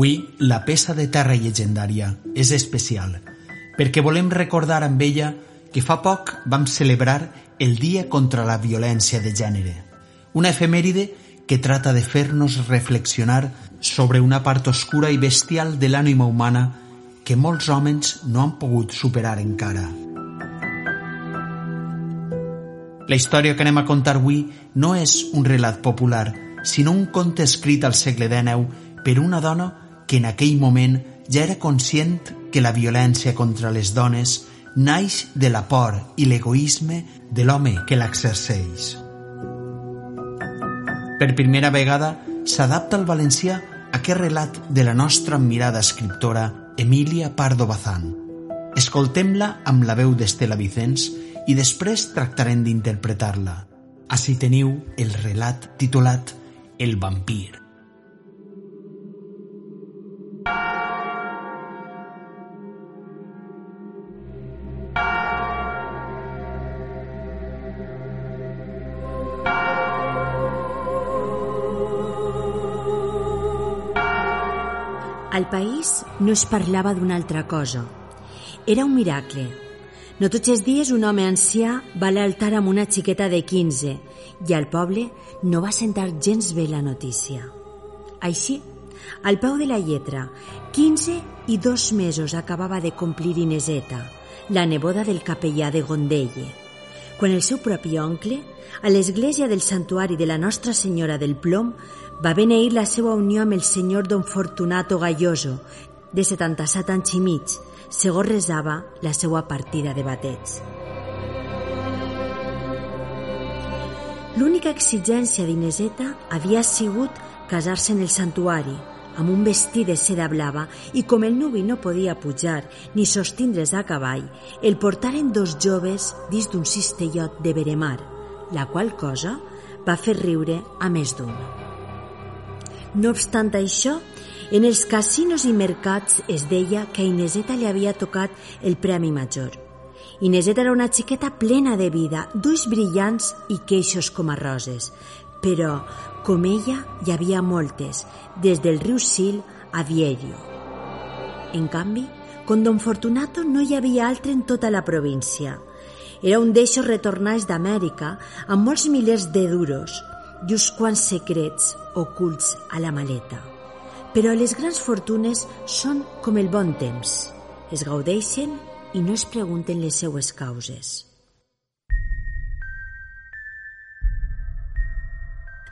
Avui, la peça de terra llegendària és especial perquè volem recordar amb ella que fa poc vam celebrar el Dia contra la Violència de Gènere, una efemèride que trata de fer-nos reflexionar sobre una part oscura i bestial de l'ànima humana que molts homes no han pogut superar encara. La història que anem a contar avui no és un relat popular, sinó un conte escrit al segle XIX per una dona que en aquell moment ja era conscient que la violència contra les dones naix de la por i l'egoisme de l'home que l'exerceix. Per primera vegada s'adapta al valencià aquest relat de la nostra admirada escriptora Emília Pardo Bazán. Escoltem-la amb la veu d'Estela Vicens i després tractarem d'interpretar-la. Així teniu el relat titulat El vampir. Al país no es parlava d'una altra cosa. Era un miracle. No tots els dies un home ancià va a l'altar amb una xiqueta de 15 i al poble no va sentar gens bé la notícia. Així, al peu de la lletra, 15 i dos mesos acabava de complir Ineseta, la neboda del capellà de Gondelle, quan el seu propi oncle, a l'església del santuari de la Nostra Senyora del Plom, va beneir la seva unió amb el senyor don Fortunato Galloso, de 77 anys i mig, segons resava la seva partida de bateig. L'única exigència d'Ineseta havia sigut casar-se en el santuari, amb un vestit de seda blava i com el nuvi no podia pujar ni sostindre's a cavall, el portaren dos joves dins d'un cistellot de veremar, la qual cosa va fer riure a més d'un. No obstant això, en els casinos i mercats es deia que a Ineseta li havia tocat el premi major. Ineseta era una xiqueta plena de vida, d'ulls brillants i queixos com a roses, però, com ella, hi havia moltes, des del riu Sil a Vierio. En canvi, con Don Fortunato no hi havia altre en tota la província. Era un d'eixos retornats d'Amèrica amb molts milers de duros, i uns quants secrets ocults a la maleta. Però les grans fortunes són com el bon temps. Es gaudeixen i no es pregunten les seues causes.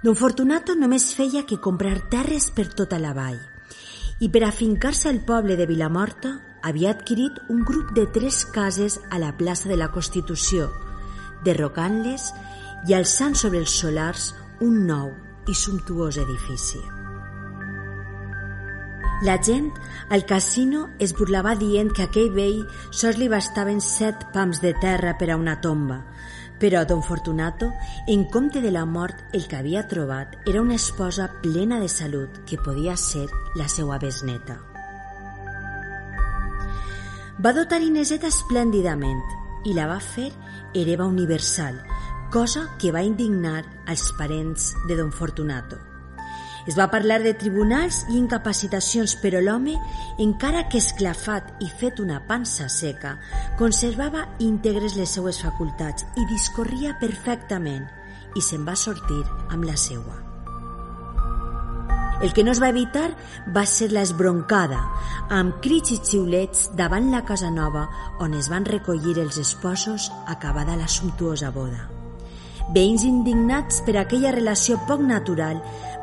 Don Fortunato només feia que comprar terres per tota la vall i per afincar-se al poble de Vilamorta havia adquirit un grup de tres cases a la plaça de la Constitució, derrocant-les i alçant sobre els solars un nou i sumptuós edifici. La gent al casino es burlava dient que a aquell vell sols li bastaven set pams de terra per a una tomba, però Don Fortunato, en compte de la mort, el que havia trobat era una esposa plena de salut que podia ser la seva besneta. Va dotar Ineseta esplèndidament i la va fer hereva universal, cosa que va indignar als parents de Don Fortunato. Es va parlar de tribunals i incapacitacions, però l'home, encara que esclafat i fet una pansa seca, conservava íntegres les seues facultats i discorria perfectament i se'n va sortir amb la seua. El que no es va evitar va ser l'esbroncada, amb crits i xiulets davant la casa nova on es van recollir els esposos acabada la sumptuosa boda. Veïns indignats per aquella relació poc natural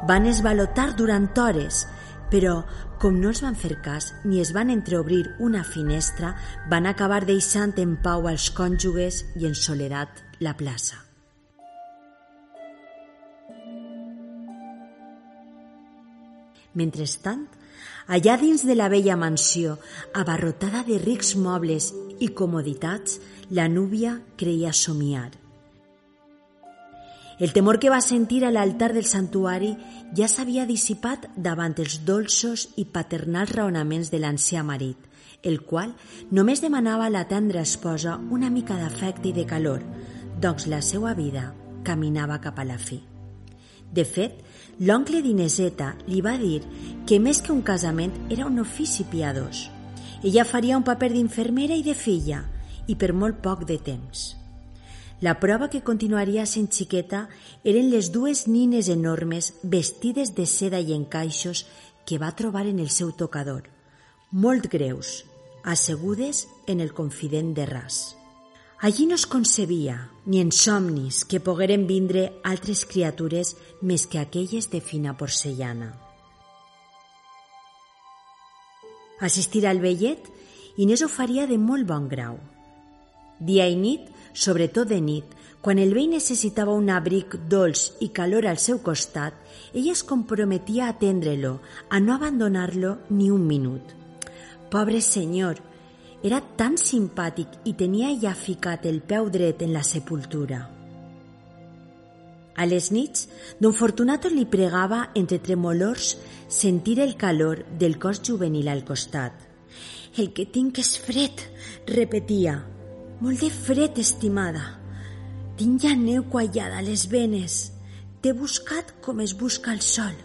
van esvalotar durant hores, però com no es van fer cas ni es van entreobrir una finestra, van acabar deixant en pau als cònjuges i en soledat la plaça. Mentrestant, allà dins de la vella mansió, abarrotada de rics mobles i comoditats, la núvia creia somiar. El temor que va sentir a l'altar del santuari ja s'havia dissipat davant els dolços i paternals raonaments de l'ancià marit, el qual només demanava a la tendra esposa una mica d'afecte i de calor, doncs la seva vida caminava cap a la fi. De fet, l'oncle d'Ineseta li va dir que més que un casament era un ofici piadós. Ella faria un paper d'infermera i de filla, i per molt poc de temps. La prova que continuaria sent xiqueta eren les dues nines enormes vestides de seda i encaixos que va trobar en el seu tocador, molt greus, assegudes en el confident de ras. Allí no es concebia, ni en somnis, que pogueren vindre altres criatures més que aquelles de fina porcellana. Assistir al vellet, Inés ho faria de molt bon grau. Dia i nit sobretot de nit, quan el vell necessitava un abric dolç i calor al seu costat, ella es comprometia a atendre-lo, a no abandonar-lo ni un minut. Pobre senyor, era tan simpàtic i tenia ja ficat el peu dret en la sepultura. A les nits, don Fortunato li pregava entre tremolors sentir el calor del cos juvenil al costat. El que tinc és fred, repetia, molt de fred, estimada. Tinc ja neu quallada a les venes. T'he buscat com es busca el sol.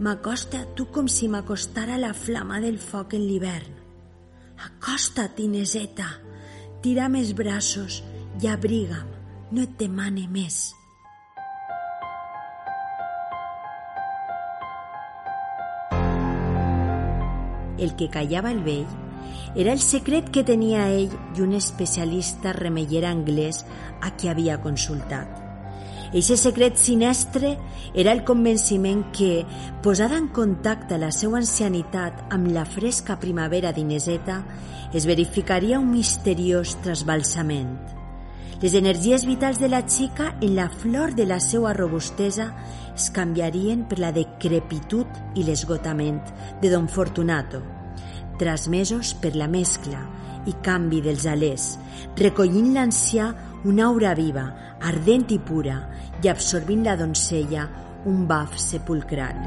M'acosta tu com si m'acostara la flama del foc en l'hivern. Acosta't, Ineseta. Tira més braços i abriga'm. No et demane més. El que callava el vell era el secret que tenia ell i un especialista remeiera anglès a qui havia consultat. Eixe secret sinestre era el convenciment que, posada en contacte la seva ancianitat amb la fresca primavera d'Ineseta, es verificaria un misteriós trasbalsament. Les energies vitals de la xica en la flor de la seva robustesa es canviarien per la decrepitud i l'esgotament de don Fortunato, transmesos per la mescla i canvi dels alers, recollint l'ancià una aura viva, ardent i pura, i absorbint la doncella un baf sepulcral.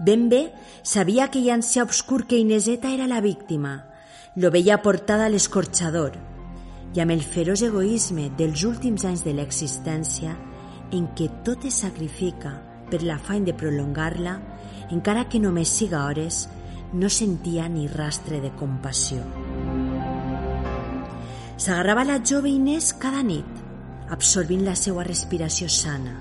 Ben bé sabia que ancià obscur que Ineseta era la víctima, lo veia portada a l'escorxador, i amb el feroç egoisme dels últims anys de l'existència, en què tot es sacrifica per l'afany de prolongar-la, encara que només siga hores, no sentia ni rastre de compassió. S'agarrava la jove Inés cada nit, absorbint la seva respiració sana.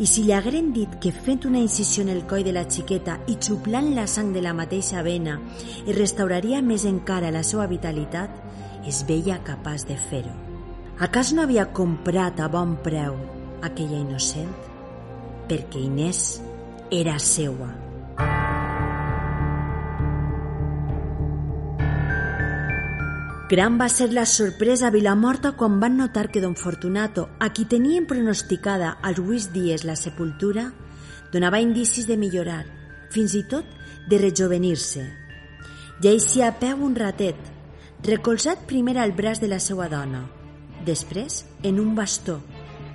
I si li hagueren dit que fent una incisió en el coll de la xiqueta i xuplant la sang de la mateixa vena es restauraria més encara la seva vitalitat, es veia capaç de fer-ho. A cas no havia comprat a bon preu aquella innocent? Perquè Inés era seua. Gran va ser la sorpresa a Vilamorta quan van notar que don Fortunato, a qui tenien pronosticada als Lluís dies la sepultura, donava indicis de millorar, fins i tot de rejovenir-se. Lleixia a peu un ratet, recolzat primer al braç de la seva dona, després en un bastó,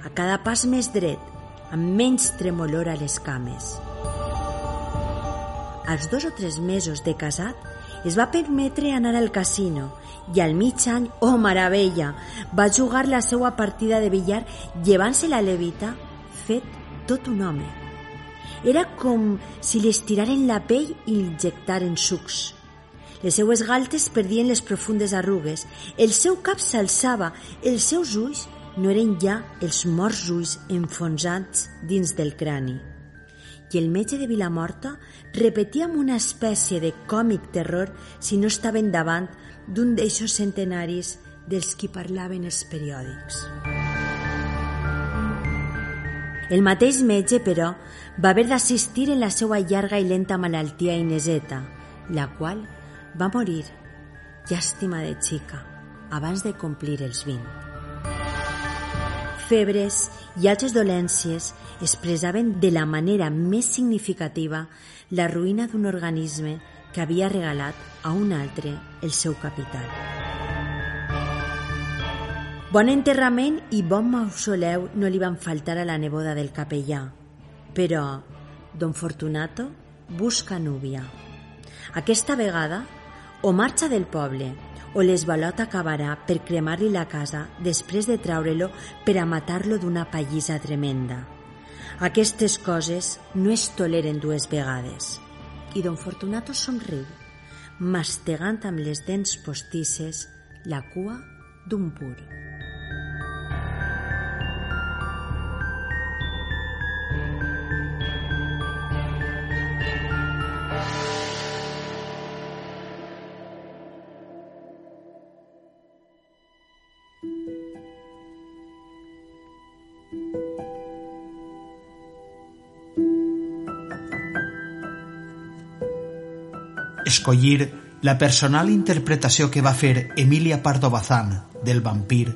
a cada pas més dret, amb menys tremolor a les cames. Als dos o tres mesos de casat, es va permetre anar al casino i al mig any, oh meravella, va jugar la seva partida de billar llevant-se la levita fet tot un home. Era com si li estiraren la pell i injectaren sucs. Les seues galtes perdien les profundes arrugues, el seu cap s'alçava, els seus ulls no eren ja els morts ulls enfonsats dins del crani i el metge de Vilamorta repetia amb una espècie de còmic terror si no estaven davant d'un d'eixos centenaris dels qui parlaven els periòdics. El mateix metge, però, va haver d'assistir en la seva llarga i lenta malaltia ineseta, la qual va morir, llàstima de xica, abans de complir els 20. Febres i altres dolències expressaven de la manera més significativa la ruïna d'un organisme que havia regalat a un altre el seu capital. Bon enterrament i bon mausoleu no li van faltar a la neboda del capellà, però don Fortunato busca núvia. Aquesta vegada o marxa del poble o l'esbalot acabarà per cremar-li la casa després de traure-lo per a matar-lo d'una pallissa tremenda. Aquestes coses no es toleren dues vegades. I don Fortunato somriu, mastegant amb les dents postisses la cua d'un pur. Escollir la personal interpretació que va fer Emilia Pardo Bazán del vampir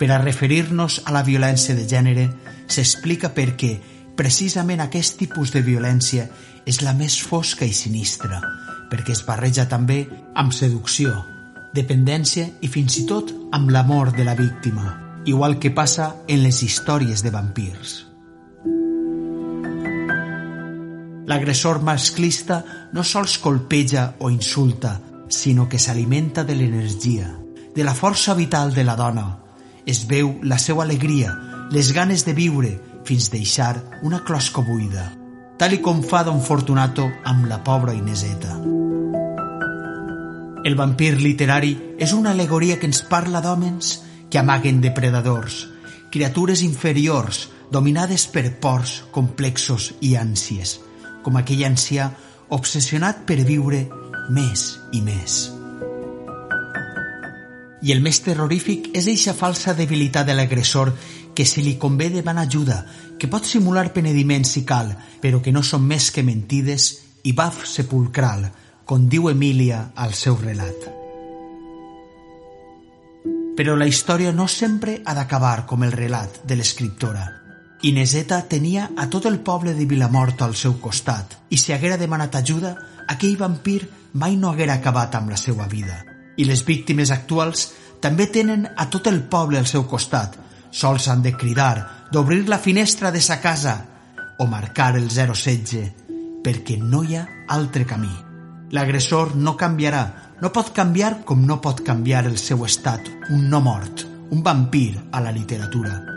per a referir-nos a la violència de gènere s'explica perquè precisament aquest tipus de violència és la més fosca i sinistra, perquè es barreja també amb seducció, dependència i fins i tot amb l'amor de la víctima, igual que passa en les històries de vampirs. L'agressor masclista no sols colpeja o insulta, sinó que s'alimenta de l'energia, de la força vital de la dona. Es veu la seva alegria, les ganes de viure, fins deixar una closca buida, tal i com fa Don Fortunato amb la pobra Ineseta. El vampir literari és una alegoria que ens parla d'hòmens que amaguen depredadors, criatures inferiors dominades per pors complexos i ànsies, com aquell ancià obsessionat per viure més i més. I el més terrorífic és eixa falsa debilitat de l'agressor que se li convé van ajuda, que pot simular penediment si cal, però que no són més que mentides i baf sepulcral, com diu Emília al seu relat. Però la història no sempre ha d'acabar com el relat de l'escriptora. Ineseta tenia a tot el poble de Vilamort al seu costat i si haguera demanat ajuda, aquell vampir mai no haguera acabat amb la seva vida. I les víctimes actuals també tenen a tot el poble al seu costat. Sols han de cridar, d'obrir la finestra de sa casa o marcar el 016 perquè no hi ha altre camí. L'agressor no canviarà, no pot canviar com no pot canviar el seu estat, un no mort, un vampir a la literatura.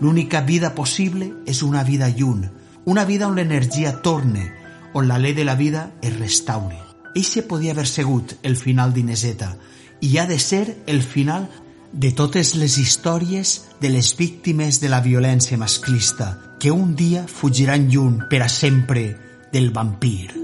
L'única vida possible és una vida lluny, una vida on l'energia torne, on la llei de la vida es restaure. Eixe podia haver segut el final d'Ineseta i ha de ser el final de totes les històries de les víctimes de la violència masclista que un dia fugiran lluny per a sempre del vampir.